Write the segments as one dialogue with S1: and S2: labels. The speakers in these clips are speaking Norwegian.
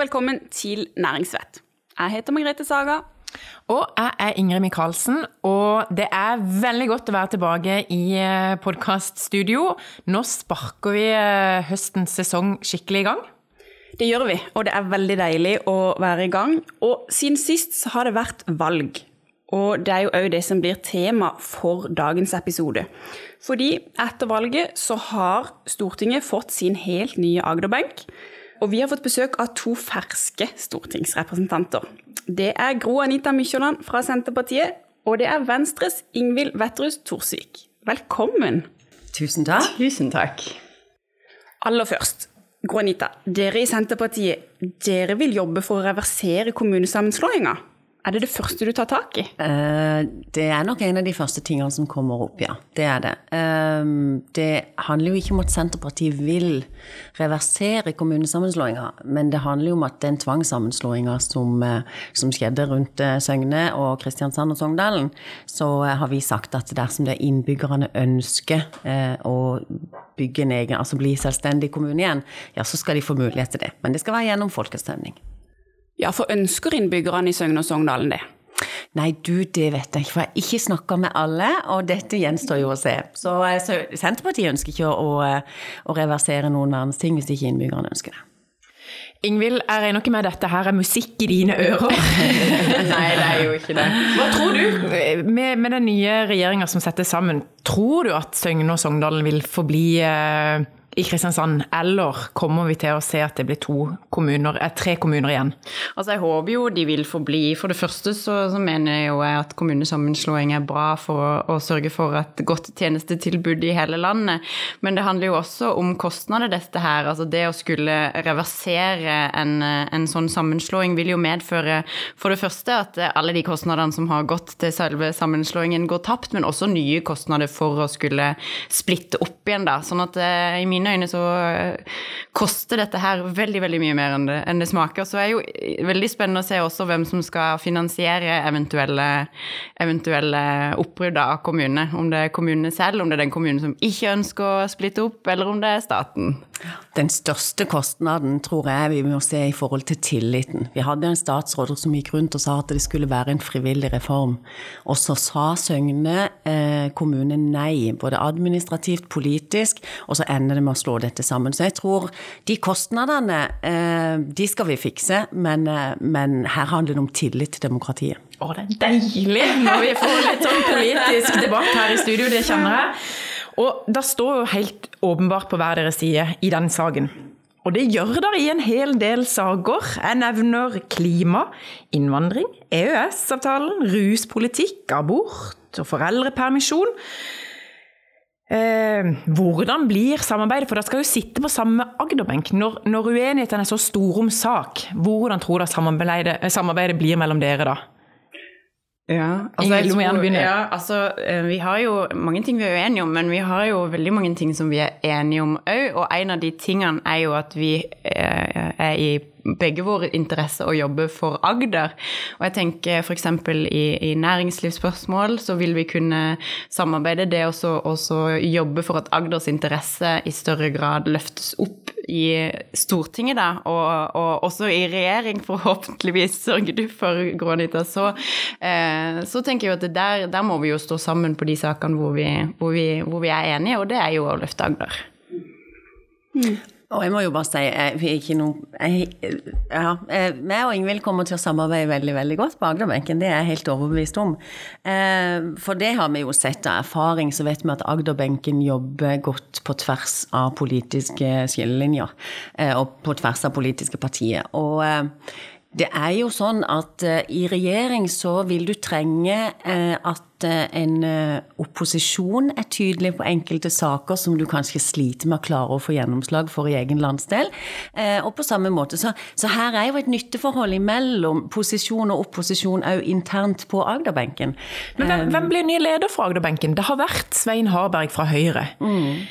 S1: Hjertelig velkommen til Næringsvett. Jeg heter Margrethe Saga.
S2: Og jeg er Ingrid Michaelsen, og det er veldig godt å være tilbake i podkaststudio. Nå sparker vi eh, høstens sesong skikkelig i gang.
S1: Det gjør vi, og det er veldig deilig å være i gang. Og siden sist så har det vært valg. Og det er jo òg det som blir tema for dagens episode. Fordi etter valget så har Stortinget fått sin helt nye Agderbenk. Og vi har fått besøk av to ferske stortingsrepresentanter. Det er Gro Anita Mykjåland fra Senterpartiet, og det er Venstres Ingvild Wetterhus Thorsvik. Velkommen.
S3: Tusen takk.
S4: Tusen takk.
S1: Aller først, Gro Anita. Dere i Senterpartiet, dere vil jobbe for å reversere kommunesammenslåinga. Er det det første du tar tak i?
S3: Eh, det er nok en av de første tingene som kommer opp, ja. Det er det. Eh, det handler jo ikke om at Senterpartiet vil reversere kommunesammenslåinga, men det handler jo om at den tvangssammenslåinga som, eh, som, skjedde rundt Søgne og Kristiansand og Sogndalen, så har vi sagt at dersom det er innbyggerne ønsker å bygge en egen, altså bli selvstendig kommune igjen, ja, så skal de få mulighet til det. Men det skal være gjennom folkeavstemning.
S1: Ja, for ønsker innbyggerne i Søgne og Sogndalen det?
S3: Nei, du, det vet jeg ikke, for jeg har ikke snakka med alle, og dette gjenstår jo å se. Så, så Senterpartiet ønsker ikke å, å, reversere noen verdens ting hvis ikke innbyggerne ønsker det.
S2: Ingvild, jeg regner ikke med dette her er musikk i dine ører?
S4: Nei, det er jo ikke det.
S2: Hva tror du? Med, med den nye regjeringa som settes sammen, tror du at Søgne og Sogndalen vil forbli eh, i Kristiansand, eller kommer vi til å se at det blir to kommuner, eh, tre kommuner igjen?
S4: Altså Jeg håper jo de vil forbli. For det første så, så mener jeg jo at kommunesammenslåing er bra for å, å, sørge for et godt tjenestetilbud i hele landet. Men det handler jo også om kostnader, dette her. Altså det å skulle reversere en, en sånn sammenslåing vil jo medføre for det første at alle de kostnadene som har gått til selve sammenslåingen, går tapt, men også nye kostnader for å skulle splitte opp igjen, da. Sånn at eh, i mine øyne så eh, koster dette her veldig veldig mye mer enn det, enn det smaker. Så det er jo veldig spennende å se også hvem som skal finansiere eventuelle, eventuelle oppbrudd av kommunene. Om det er kommunene selv, om det er den kommunen som ikke ønsker å splitte opp, eller om det er staten.
S3: Den største kostnaden tror jeg vi må se i forhold til tilliten. Vi hadde en statsråd som gikk rundt og sa at det skulle være en frivillig reform. Og så sa Søgne eh, kommune nei, både administrativt, politisk, og så ender det med å slå dette sammen. Så jeg tror de kostnadene, eh, de skal vi fikse, men, eh, men her handler det om tillit til demokratiet.
S2: Å, det er deilig når vi får litt sånn politisk debatt her i studio, det kjenner jeg. Og da står jo helt åpenbart på hver deres side i den saken. Og det gjør dere i en hel del saker. Jeg nevner klima, innvandring, EØS-avtalen, ruspolitikk, abort og foreldrepermisjon. Eh, hvordan blir samarbeidet? For dere skal jo sitte på samme Agderbenk. Når, når uenigheten er så stor om sak, hvordan tror dere samarbeidet, samarbeidet blir mellom dere da?
S4: Ja,
S2: altså, jeg tror,
S4: ja, altså, eh, vi har jo mange ting vi er uenige om, men vi har jo veldig mange ting som vi er enige om òg. Og en av de tingene er jo at vi eh, er i begge våre interesser å jobbe for Agder. Og jeg tenker f.eks. I, i næringslivsspørsmål så vil vi kunne samarbeide det å jobbe for at Agders interesse i større grad løftes opp i Stortinget, da, og, og også i regjering, forhåpentligvis, sørger du for, Grånita. Så, eh, så tenker jeg at der, der, må vi jo stå sammen på de sakene hvor vi, hvor vi, hvor vi er enige, og det er jo å løfte Agder.
S3: Mm. Og jeg må jo bare si, jeg, noe, jeg, ja, jeg og Ingvild kommer til å samarbeide veldig veldig godt på Agderbenken. Det er jeg helt overbevist om. Eh, for det har vi jo sett av erfaring, så vet vi at Agderbenken jobber godt på tvers av politiske skillelinjer. Eh, og på tvers av politiske partier. Og eh, det er jo sånn at uh, i regjering så vil du trenge uh, at uh, en opposisjon er tydelig på enkelte saker som du kanskje sliter med å klare å få gjennomslag for i egen landsdel. og på samme måte, så, så, her er jo et nytteforhold mellom posisjon og opposisjon òg internt på Agderbenken.
S2: Men hvem, hvem, blir ny leder for Agderbenken? Det har vært Svein Harberg fra Høyre. Mm.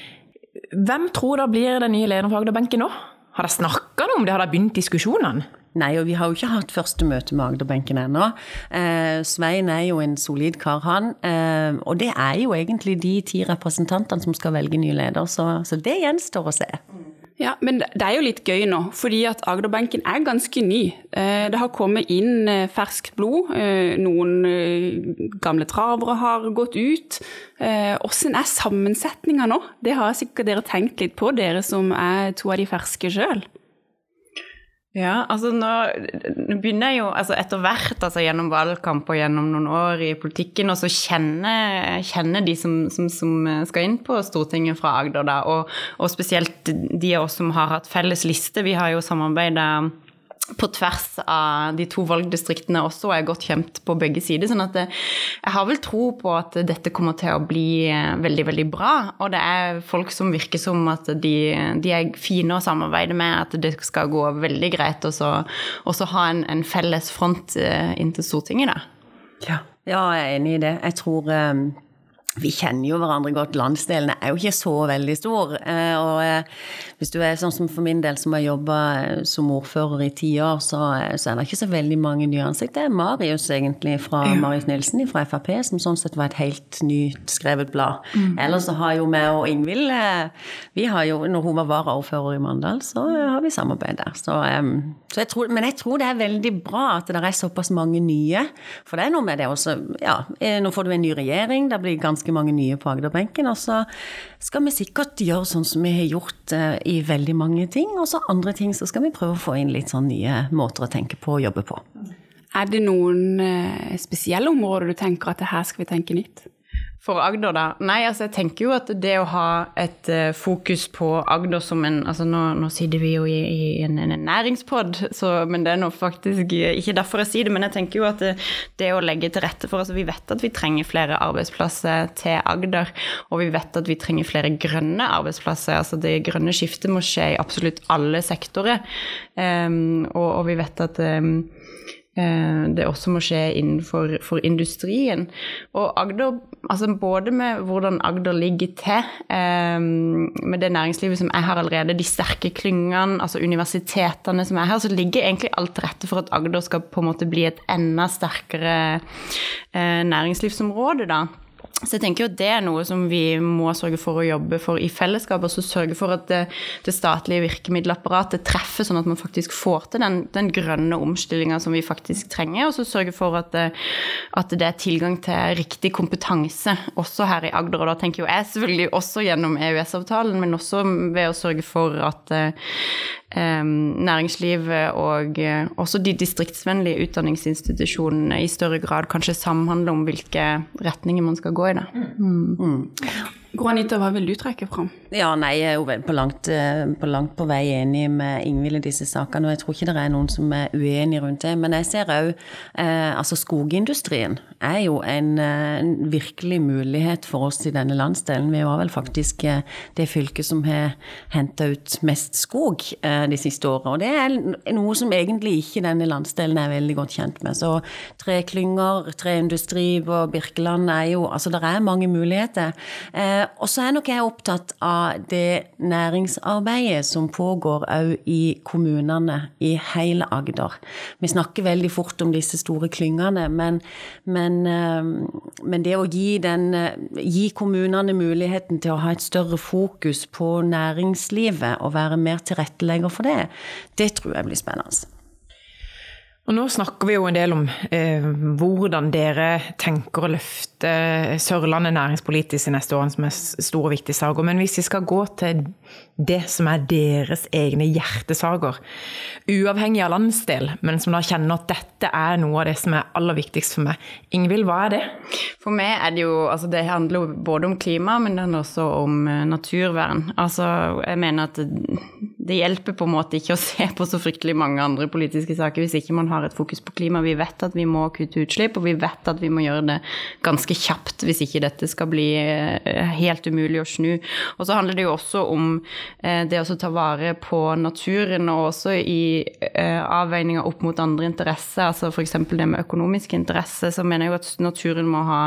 S2: Hvem tror da blir den nye lederen for Agderbenken nå? Har de snakka noe om det? Har de begynt diskusjonene?
S3: Nei, og vi har jo ikke hatt første møte med Agderbenken ennå. Eh, Svein er jo en solid kar, han. Eh, og det er jo egentlig de ti representantene som skal velge ny leder, så, så det gjenstår å se.
S1: Ja, men det er jo litt gøy nå, fordi at Agderbenken er ganske ny. Eh, det har kommet inn eh, ferskt blod. Eh, noen gamle travere har gått ut. Hvordan er sammensetninga nå? Det har sikkert dere tenkt litt på, dere som er to av de ferske sjøl.
S4: Ja, altså nå, nå, begynner jeg jo altså etter hvert, altså gjennom valgkamp og gjennom noen år i politikken, og så kjenner, kjenner de som, som, som, skal inn på Stortinget fra Agder, da, og, og spesielt de av oss som har hatt felles liste. Vi har jo samarbeida på tvers av de to valgdistriktene også, og jeg er godt kjent på begge sider. sånn at jeg har vel tro på at dette kommer til å bli eh, veldig, veldig bra. Og det er folk som virker som at de, de er fine å samarbeide med, at det skal gå veldig greit å ha en, en, felles front eh, inn til Stortinget, da.
S3: Ja. ja, jeg er enig i det. Jeg tror um vi kjenner jo hverandre godt. Landsdelene er jo ikke så veldig stor. Eh, og eh, hvis du er sånn som for min del, som har jobba eh, som ordfører i ti år, så, så, er det ikke så veldig mange nye ansikt. Det er Marius egentlig fra ja. Marius Nilsen fra Frp, som sånn sett var et helt nyskrevet blad. Mm. Ellers så har jo vi og Ingvild vi har jo, Når hun var varaordfører i Mandal, så har vi samarbeid der. Så, så jeg tror, men jeg tror det er veldig bra at det er såpass mange nye. For det er noe med det også Ja, nå får du en ny regjering. det blir ganske ganske mange nye på Agderbenken. Og så skal vi sikkert gjøre sånn som vi har gjort uh, i veldig mange ting. Og så andre ting så skal vi prøve å få inn litt sånn nye måter å tenke på og jobbe på.
S1: Er det noen uh, spesielle områder du tenker at her skal vi tenke nytt?
S4: For Agder, da? Nei, altså jeg tenker jo at det å ha et uh, fokus på Agder som en altså Nå, nå sitter vi jo i, i en, en, næringspod, men det er nå faktisk ikke derfor jeg sier det. Men jeg tenker jo at det, det å legge til rette for altså Vi vet at vi trenger flere arbeidsplasser til Agder. Og vi vet at vi trenger flere grønne arbeidsplasser. altså Det grønne skiftet må skje i absolutt alle sektorer. Um, og, og, vi vet at um, Eh, det også må skje innenfor industrien. Og Agder, altså både med hvordan Agder ligger til, eh, med det næringslivet som er her allerede, de sterke klyngene, altså universitetene som er her, så ligger egentlig alt til rette for at Agder skal på en måte bli et enda sterkere eh, næringslivsområde, da. Så jeg tenker jo Det er noe som vi må sørge for å jobbe for i fellesskap. Og så sørge for at det, det, statlige virkemiddelapparatet treffer, sånn at man faktisk får til den, den grønne omstillinga som vi faktisk trenger. Og så sørge for at det, at det, er tilgang til riktig kompetanse også her i Agder. Og da tenker jo jeg selvfølgelig også gjennom EØS-avtalen, men også ved å sørge for at næringslivet og eh, også de distriktsvennlige utdanningsinstitusjonene i større grad kanskje samhandler om hvilke retninger man skal gå i. Da. Mm.
S1: Mm. Granita, hva vil du trekke fram?
S3: Ja, nei, Jeg er på langt, eh, på langt på vei enig med Ingvild i disse sakene. Og jeg tror ikke det er noen som er uenig rundt det. Men jeg ser òg eh, Altså, skogindustrien er jo en, eh, en, virkelig mulighet for oss i denne landsdelen. Vi var vel faktisk eh, det fylket som har henta ut mest skog eh, de siste årene. Og det er noe som egentlig ikke denne landsdelen er veldig godt kjent med. Så treklynger, treindustri på Birkeland er jo Altså, det er mange muligheter. Eh, og så er nok jeg opptatt av det næringsarbeidet som pågår òg i kommunene i hele Agder. Vi snakker veldig fort om disse store klyngene, men, men, eh, men det å gi, den, eh, gi, kommunene muligheten til å ha et større fokus på næringslivet og være mer tilrettelegger for det, det tror jeg blir spennende.
S2: Og nå snakker vi jo en del om eh, hvordan dere tenker å løfte Sørlandet næringspolitisk i neste år, som er stor og viktig saker. Men hvis vi skal gå til det som er deres egne hjertesaker, uavhengig av landsdel, men som da kjenner at dette er noe av det som er aller viktigst for meg. Ingvild, hva er det?
S4: For meg er det jo altså Det handler jo både om klima, men det handler også om eh, naturvern. Altså, jeg mener at det, hjelper på en måte ikke å se på så fryktelig mange andre politiske saker hvis ikke man har et fokus på klima. Vi vet at vi må kutte utslipp, og vi vet at vi må gjøre det ganske kjapt hvis ikke dette skal bli eh, helt umulig å snu. Og så handler det jo også om Eh, det å ta vare på naturen, og også i eh, avveininger opp mot andre interesser, altså f.eks. det med økonomiske interesser, så mener jeg jo at naturen må ha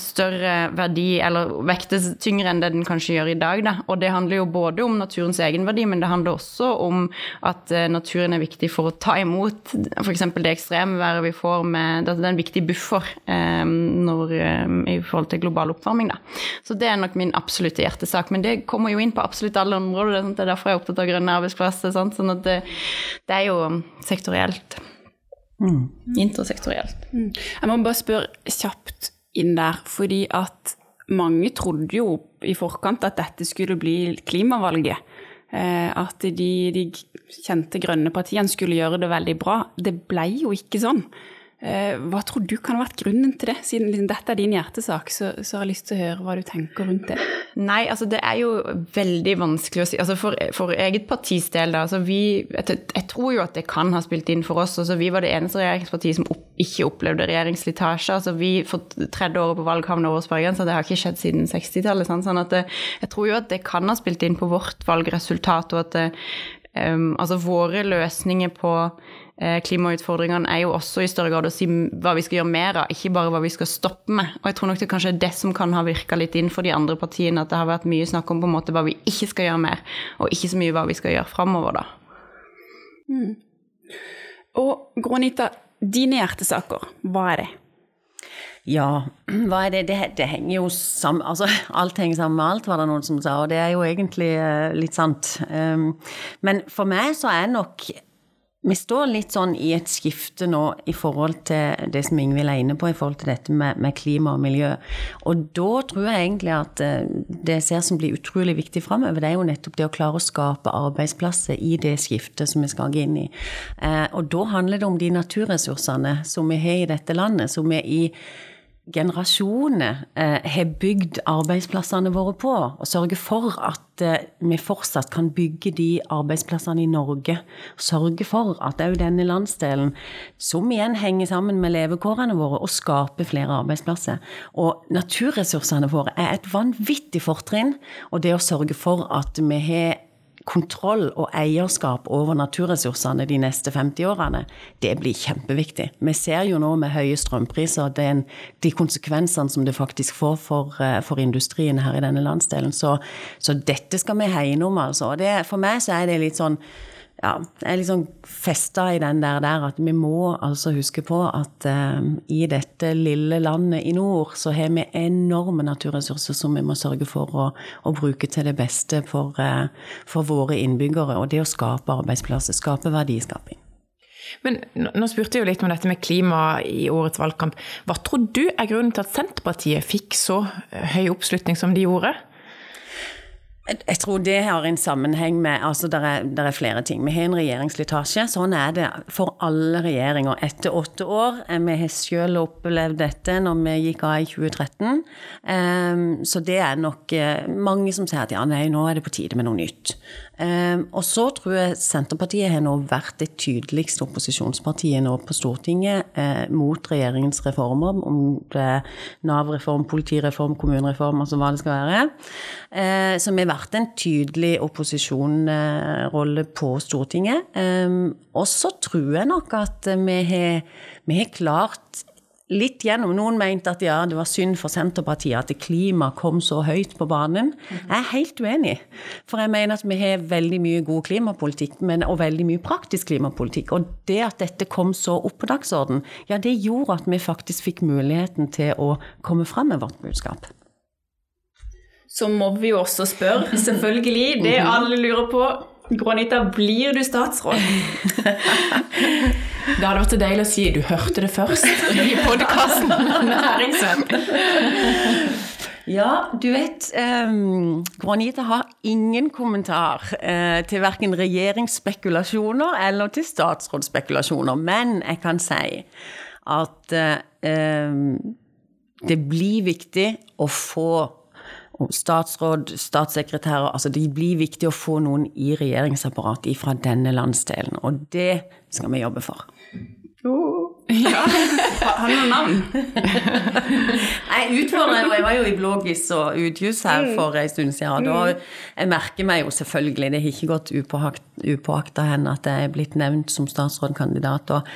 S4: større verdi, eller vektes tyngre enn det den kanskje gjør i dag. Da. Og det handler jo både om naturens egenart egenverdi, men det handler også om at eh, naturen er viktig for å ta imot f.eks. det ekstreme været vi får med Det er en viktig buffer eh, når, eh, i forhold til global oppvarming. Da. Så det er nok min absolutte hjertesak. Men det kommer jo inn på absolutt alle områder. Det er derfor jeg er opptatt av grønne arbeidsplasser. Sant? Sånn at det, det er jo sektorielt. Mm. Intersektorielt.
S1: Mm. Jeg må bare spørre kjapt inn der, fordi at mange trodde jo i forkant at dette skulle bli klimavalget. Eh, at de, de kjente grønne partiene skulle gjøre det veldig bra. Det ble jo ikke sånn. Eh, hva tror du kan ha vært grunnen til det? Siden liksom dette er din hjertesak, så, så, har jeg lyst til å høre hva du tenker rundt det.
S4: Nei, altså det er jo veldig vanskelig å si. Altså for, for eget partis del, da. Altså vi, jeg, jeg, tror jo at det kan ha spilt inn for oss. Altså vi var det eneste regjeringspartiet som opp, ikke opplevde regjeringsslitasje. Altså vi for tredje året på valg havna over sperregrensa. Det har ikke skjedd siden 60-tallet. Sånn det, jeg tror jo at det kan ha spilt inn på vårt valgresultat, og at det, um, altså våre løsninger på Eh, klimautfordringene er jo også i større grad å si hva vi skal gjøre mer av, ikke bare hva vi skal stoppe med. Og jeg tror nok det kanskje er det som kan ha virka litt inn for de andre partiene, at det har vært mye snakk om på en måte hva vi ikke skal gjøre mer, og ikke så mye hva vi skal gjøre framover, da.
S1: Mm. Og Gronita, dine hjertesaker, hva er det?
S3: Ja, hva er det? Det, det henger jo sammen Altså, alt henger sammen med alt, var det noen som sa, og det er jo egentlig uh, litt sant. Um, men for meg så er nok vi står litt sånn i et skifte nå i forhold til det som Ingvild er inne på, i forhold til dette med, med, klima og miljø. Og da tror jeg egentlig at eh, det jeg ser som blir utrolig viktig framover, det er jo nettopp det å klare å skape arbeidsplasser i det skiftet som vi skal gå inn i. Eh, og da handler det om de naturressursene som vi har i dette landet, som vi i generasjoner eh, har bygd arbeidsplassene våre på, og sørge for at eh, vi fortsatt kan bygge de arbeidsplassene i Norge. Sørge for at òg denne landsdelen, som igjen henger sammen med levekårene våre, og skaper flere arbeidsplasser. Og naturressursene våre er et vanvittig fortrinn, og det å sørge for at vi har kontroll og eierskap over naturressursene de neste 50 årene, det blir kjempeviktig. Vi ser jo nå med høye strømpriser den, de konsekvensene som det faktisk får for, eh, for industrien her i denne landsdelen. Så, så dette skal vi hegne om, altså. Det, for meg så er det litt sånn ja, jeg er liksom festa i den der, der, at vi må altså huske på at eh, i dette lille landet i nord, så har vi enorme naturressurser som vi må sørge for å, å bruke til det beste for, eh, for, våre innbyggere. Og det å skape arbeidsplasser, skape verdiskaping.
S2: Men nå spurte jeg jo litt om dette med klima i årets valgkamp. Hva tror du er grunnen til at Senterpartiet fikk så høy oppslutning som de gjorde?
S3: Jeg tror det har en sammenheng med altså det er, er flere ting. Vi har en regjeringsslitasje. Sånn er det for alle regjeringer etter åtte år. Eh, vi har selv opplevd dette når vi gikk av i 2013. Um, så det er nok eh, mange som sier at ja, nei, nå er det på tide med noe nytt. Ehm, og så tror jeg Senterpartiet har nå vært det tydeligste opposisjonspartiet nå på Stortinget eh, mot regjeringens reformer, om det Nav-reform, politireform, kommunereform, altså hva det skal være. Eh, så vi har vært en tydelig opposisjonsrolle på Stortinget. Ehm, og så tror jeg nok at vi har, vi har klart litt gjennom. Noen mente at ja, det var synd for Senterpartiet at klima kom så høyt på banen. Jeg er helt uenig. For jeg mener at vi har veldig mye god klimapolitikk, men, og veldig mye praktisk klimapolitikk. Og det at dette kom så opp på dagsorden, ja, det gjorde at vi faktisk fikk muligheten til å komme fram med vårt budskap.
S1: Så må vi jo også spørre, selvfølgelig, det alle lurer på Gronita, blir du statsråd?
S2: det hadde vært så deilig å si 'du hørte det først' i podkasten Næringsvenn.
S3: Ja, du vet um, Granita har ingen kommentar uh, til verken regjeringsspekulasjoner eller til statsrådsspekulasjoner. Men jeg kan si at uh, um, det blir viktig å få statsråd, statssekretærer altså Det blir viktig å få noen i regjeringsapparatet fra denne landsdelen. Og det skal vi jobbe for.
S1: Oh, ja. Har du noen navn?
S3: jeg utfordrer jo Jeg var jo i Blågis og Utjus her mm. for en stund siden. Og mm. jeg merker meg jo selvfølgelig, det har ikke gått upåakta henne at jeg er blitt nevnt som statsrådkandidat. og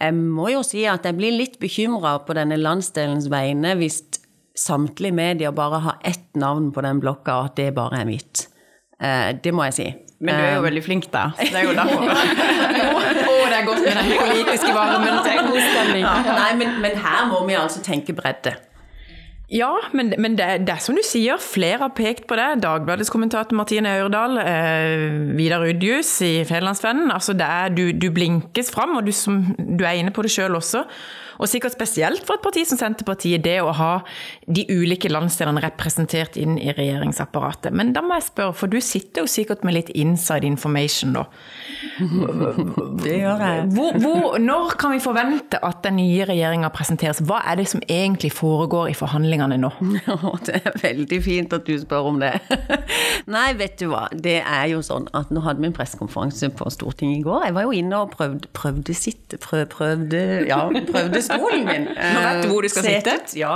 S3: jeg må jo si at jeg blir litt bekymra på denne landsdelens vegne hvis samtlige medier bare har ett navn på den blokka, og at det bare er mitt. Eh, det må jeg si.
S4: Men du er jo veldig flink, da. Så det er jo derfor.
S2: Å, det er godt med den politiske varmen. Det er god stemning.
S3: Nei, men, men her må vi altså tenke bredde.
S2: Ja, men, men det, det, er som du sier, flere har pekt på det. Dagbladets kommentator Martine Aurdal, eh, Vidar Udjus i Federlandsvennen. Altså det er, du, du blinkes fram, og du, som, du er inne på det sjøl også. Og sikkert spesielt for et parti som Senterpartiet, det å ha de ulike landsdelene representert inn i regjeringsapparatet. Men da må jeg spørre, for du sitter jo sikkert med litt inside information nå.
S3: Det gjør jeg.
S2: Hvor, hvor, når kan vi forvente at den nye regjeringa presenteres? Hva er det som egentlig foregår i forhandlingene nå?
S3: Det er veldig fint at du spør om det. Nei, vet du hva. Det er jo sånn at nå hadde vi en pressekonferanse på Stortinget i går. Jeg var jo inne og prøvde, prøvde sitte, prøv, prøvde, ja, prøvde stolen min.
S2: Nå vet du hvor du skal sitte?
S3: Ja.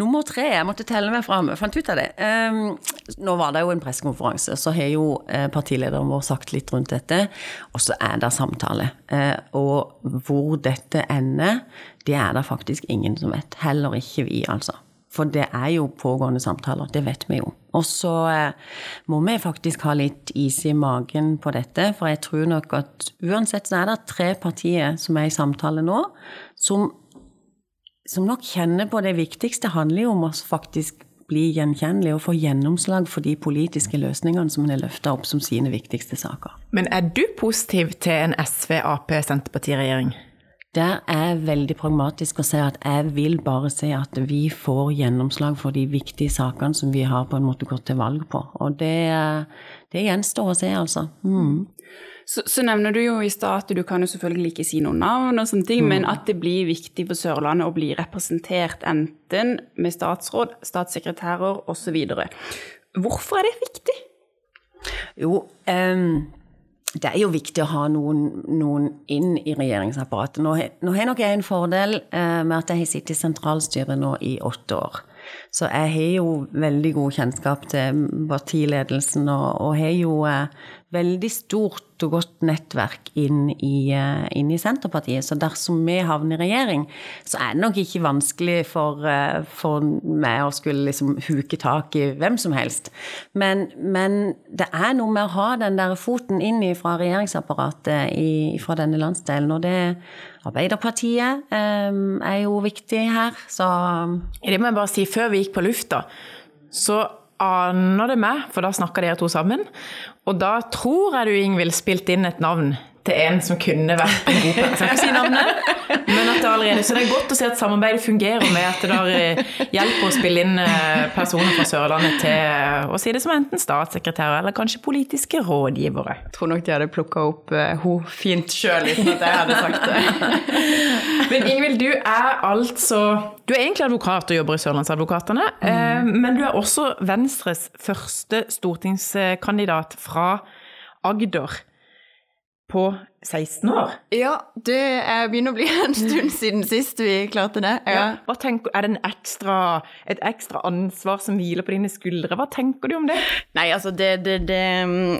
S3: Nummer tre. Jeg måtte telle meg fram. Fant ut av det. Um, nå var det jo en pressekonferanse, så har jo eh, partilederen vår sagt litt rundt dette. Og så er det samtale. Uh, og hvor dette ender, det er det faktisk ingen som vet. Heller ikke vi, altså. For det er jo pågående samtaler, det vet vi jo. Og så eh, må vi faktisk ha litt is i magen på dette, for jeg tror nok at uansett så er det tre partier som er i samtale nå, som, som nok kjenner på det viktigste handler jo om å faktisk bli gjenkjennelig og få gjennomslag for de politiske løsningene som en har løfta opp som sine viktigste saker.
S2: Men er du positiv til en SV-Ap-Senterparti-regjering?
S3: Der er jeg veldig pragmatisk og sier at jeg vil bare se at vi får gjennomslag for de viktige sakene som vi har på en måte gått til valg på. Og det, det gjenstår å se, altså. Mm.
S1: Så, så, nevner du jo i stad at du kan jo selvfølgelig ikke si noen navn, og sånne ting, mm. men at det blir viktig for Sørlandet å bli representert enten med statsråd, statssekretærer osv. Hvorfor er det viktig?
S3: Jo, um det er jo viktig å ha noen, noen inn i regjeringsapparatet. Nå, nå har nok jeg en fordel eh, med at jeg har sittet i sentralstyret nå i åtte år. Så jeg har jo veldig god kjennskap til partiledelsen og, og har jo eh, veldig stort og godt nettverk inn i, eh, inn i, Senterpartiet. Så dersom vi havner i regjering, så er det nok ikke vanskelig for, eh, for meg å skulle liksom huke tak i hvem som helst. Men, men, det er noe med å ha den der foten inn fra regjeringsapparatet i, fra denne landsdelen. Og det Arbeiderpartiet um, er jo viktig her, så
S2: Det må jeg bare si, før vi gikk på lufta, så aner det meg, for da snakka dere to sammen. Og da tror jeg du, Ingvild, spilte inn et navn til en som kunne vært en god ikke si navnet, men at det allerede Så det er godt å se at samarbeidet fungerer med at det eh, hjelper å spille inn eh, personer fra Sørlandet til eh, å si det som enten statssekretærer eller kanskje politiske rådgivere.
S4: Jeg tror nok de hadde plukka opp uh, ho fint sjøl uten at jeg hadde sagt det.
S2: men Ingvild, du er altså Du er egentlig advokat og jobber i Sørlandsadvokatene, mm. men du er også Venstres første stortingskandidat fra Agder på 16 år?
S4: Ja, det begynner å bli en stund siden sist vi klarte det. Ja. Ja.
S2: Hva tenker, er det ekstra, et ekstra ansvar som hviler på dine skuldre? Hva tenker du om det?
S4: Nei, altså det, det, det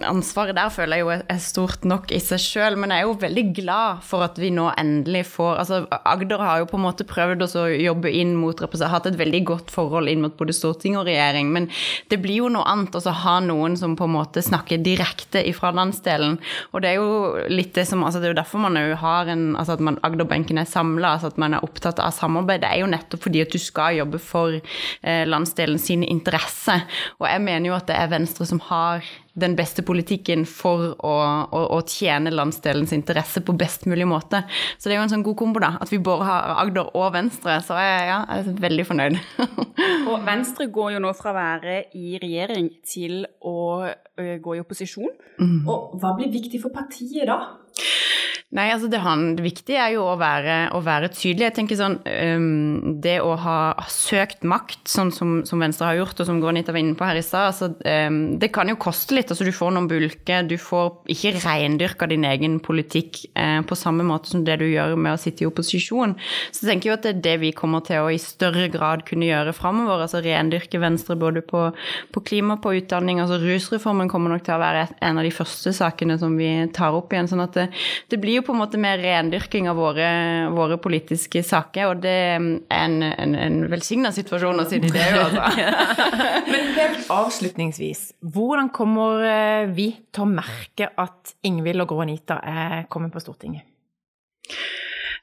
S4: ansvaret der føler jeg jo er stort nok i seg sjøl, men jeg er jo veldig glad for at vi nå endelig får Altså Agder har jo på en måte prøvd å jobbe inn mot hatt et veldig godt forhold inn mot både storting og regjering, men det blir jo noe annet å ha noen som på en måte snakker direkte ifra landsdelen, og det er jo litt det som som, altså Det er jo derfor man jo har en, altså at man, Agderbenken er samla, altså at man er opptatt av samarbeid. Det er jo nettopp fordi at du skal jobbe for eh, landsdelen sine interesser. Og jeg mener jo at det er Venstre som har den beste politikken for å, å, å, tjene landsdelens interesse på best mulig måte. Så det er jo en sånn god kombo, da. At vi både har Agder og Venstre. Så jeg, ja, jeg er veldig fornøyd.
S1: og Venstre går jo nå fra å være i regjering til å gå i opposisjon. Mm. Og hva blir viktig for partiet da?
S4: Nei, altså det, det, viktige er jo å være, å være tydelig. Jeg tenker sånn, um, Det å ha søkt makt, sånn som, som, Venstre har gjort, og som Gronita var inne på her i stad, altså, um, det kan jo koste litt. altså Du får noen bulker. Du får ikke reindyrka din egen politikk uh, på samme måte som det du gjør med å sitte i opposisjon. Så jeg tenker jo at det er det vi kommer til å i større grad kunne gjøre framover. Altså rendyrke Venstre både på, på klima, på utdanning. altså Rusreformen kommer nok til å være en av de første sakene som vi tar opp igjen. sånn at det, det blir jo på en måte mer rendyrking av våre, våre politiske saker, og det er en, en, en velsigna situasjon å sitte i det, altså.
S2: Men helt avslutningsvis, hvordan kommer eh, vi til å merke at Ingvild og Gro Anita er kommet på Stortinget?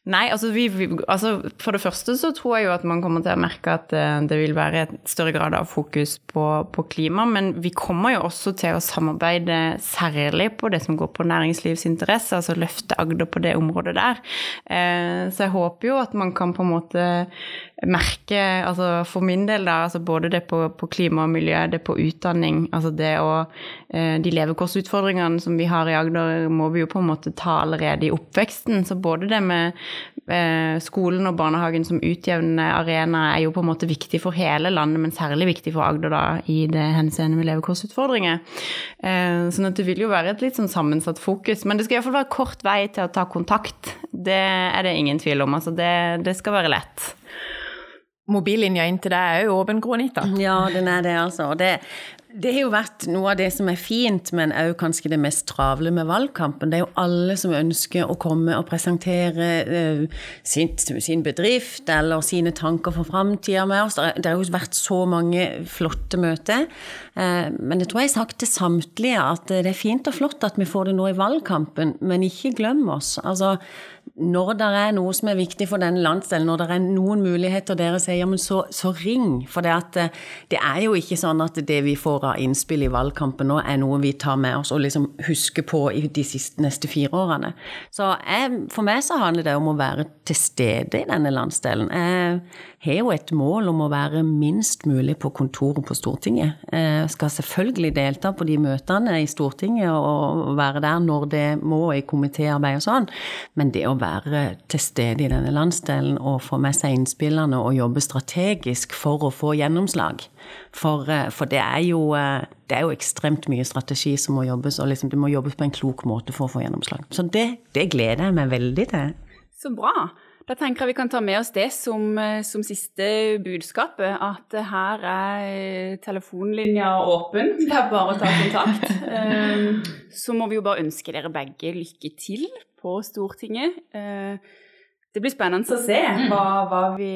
S4: Nei, altså, vi, altså, For det første så tror jeg jo at man kommer til å merke at uh, det vil være et større grad av fokus på, på, klima. Men vi kommer jo også til å samarbeide særlig på det som går på næringslivsinteresse, altså løfte Agder på det området der. Uh, så jeg håper jo at man kan på en måte merke, altså for min del, da, altså både det på, på, klima og miljø, det på utdanning, altså det å uh, De levekårsutfordringene som vi har i Agder, må vi jo på en måte ta allerede i oppveksten. Så både det med Eh, skolen og barnehagen som utjevnende arena er jo på en måte viktig for hele landet, men særlig viktig for Agder da, i det henseende med levekårsutfordringer. Eh, sånn at det vil jo være et litt sånn sammensatt fokus. Men det skal iallfall være kort vei til å ta kontakt. Det er det ingen tvil om. Altså det, det skal være lett.
S2: Mobillinja inn til deg er jo åpen, Gro Anita.
S3: Ja, den er det, altså. Det, det har jo vært noe av det som er fint, men òg kanskje det mest travle med valgkampen. Det er jo alle som ønsker å komme og presentere uh, sin, sin, bedrift eller sine tanker for framtida med oss. Det har jo vært så mange flotte møter. Uh, men det tror jeg har sagt til samtlige at det er fint og flott at vi får det nå i valgkampen, men ikke glem oss. Altså, når det er noe som er viktig for denne landsdelen, når det er noen muligheter dere sier, ja, men så, så ring. For det, at, eh, det, er jo ikke sånn at det vi får av innspill i valgkampen nå, er noe vi tar med oss og liksom husker på i de siste, neste fire årene. Så jeg, for meg så handler det om å være til stede i denne landsdelen. Jeg har jo et mål om å være minst mulig på kontoret på Stortinget. Jeg skal selvfølgelig delta på de møtene i Stortinget og være der når det må i komitéarbeid og sånn, men det å være til stede i denne landsdelen og få med seg innspillene og jobbe strategisk for å få gjennomslag. For, eh, for det, er jo, eh, det, er jo, ekstremt mye strategi som må jobbes, og liksom det må jobbes på en klok måte for å få gjennomslag. Så det, det gleder jeg meg veldig til.
S1: Så bra. Da tenker jeg vi kan ta med oss det som, eh, som siste budskapet. At her er telefonlinja åpen. Det er bare å ta kontakt. Så må vi jo bare ønske dere begge lykke til på Stortinget. Eh, det blir spennende å se hva, hva, vi,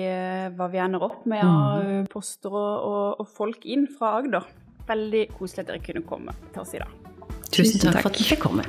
S1: hva vi, ender opp med av mm. poster og, og, og, folk inn fra Agder. Veldig koselig at dere kunne komme til oss i dag.
S3: Tusen takk for at dere fikk komme.